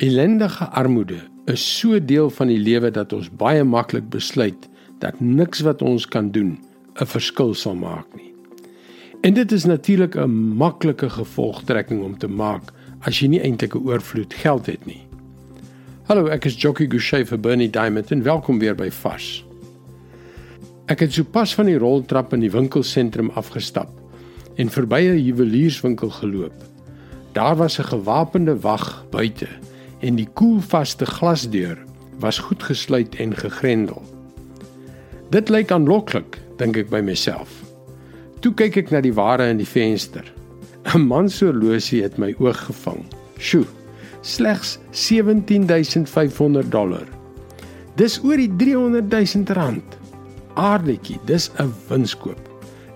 Ellendige armoede is so deel van die lewe dat ons baie maklik besluit dat niks wat ons kan doen 'n verskil sal maak nie. En dit is natuurlik 'n maklike gevolgtrekking om te maak as jy nie eintlik 'n oorvloed geld het nie. Hallo, ek is Jockey Gouchee vir Bernie Diamond en welkom weer by Fas. Ek het sopas van die roltrap in die winkelsentrum afgestap en verby 'n juwelierswinkel geloop. Daar was 'n gewapende wag buite en die koelvaste glasdeur was goed gesluit en gegrendel. Dit lyk aanloklik, dink ek by myself. Toe kyk ek na die ware in die venster. 'n Man se horlosie het my oog gevang. Sjoe, slegs 17500 dollar. Dis oor die 300 000 rand. Aardetjie, dis 'n winskoop.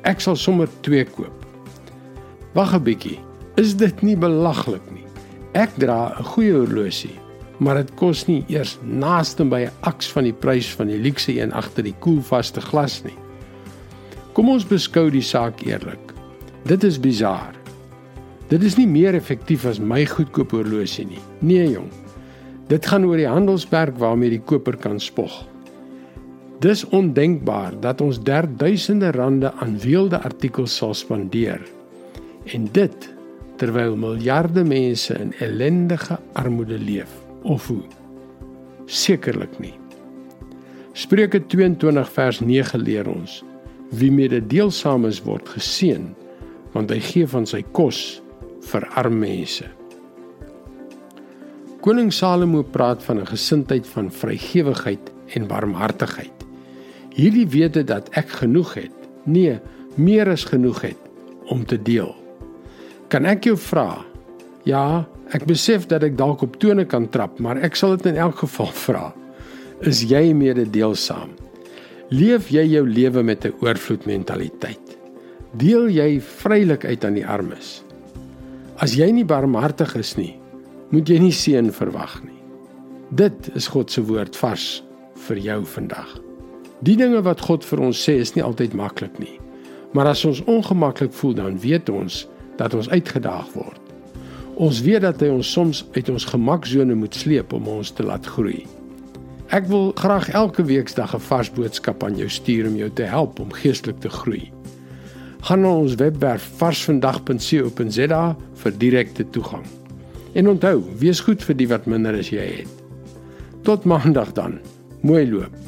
Ek sal sommer 2 koop. Wag 'n bietjie. Is dit nie belaglik nie? Ek dra 'n goeie horlosie, maar dit kos nie eers naaste by 'n aks van die prys van die luukse een agter die koelvaste glas nie. Kom ons beskou die saak eerlik. Dit is bizar. Dit is nie meer effektief as my goedkoop horlosie nie. Nee jong. Dit gaan oor die handelsmerk waarmee die koper kan spog. Dis ondenkbaar dat ons derduisende rande aan weelde artikels sal spandeer. En dit terwyl miljarde mense in ellendige armoede leef of hoe? Sekerlik nie. Spreuke 22 vers 9 leer ons wie mededeelsaam is word geseën want hy gee van sy kos vir arme mense. Koning Salomo praat van 'n gesindheid van vrygewigheid en barmhartigheid. Hierdie wete dat ek genoeg het nee meer as genoeg het om te deel Kan ek jou vra? Ja, ek besef dat ek dalk op tone kan trap, maar ek sal dit in elk geval vra. Is jy mededeelsaam? Leef jy jou lewe met 'n oorvloed mentaliteit? Deel jy vrylik uit aan die armes? As jy nie barmhartig is nie, moet jy nie seën verwag nie. Dit is God se woord vars vir jou vandag. Die dinge wat God vir ons sê is nie altyd maklik nie. Maar as ons ongemaklik voel, dan weet ons dat ons uitgedaag word. Ons weet dat hy ons soms uit ons gemaksone moet sleep om ons te laat groei. Ek wil graag elke weeksdag 'n vars boodskap aan jou stuur om jou te help om geestelik te groei. Gaan na ons webwerf varsvandag.co.za vir direkte toegang. En onthou, wees goed vir die wat minder as jy het. Tot maandag dan. Mooi loop.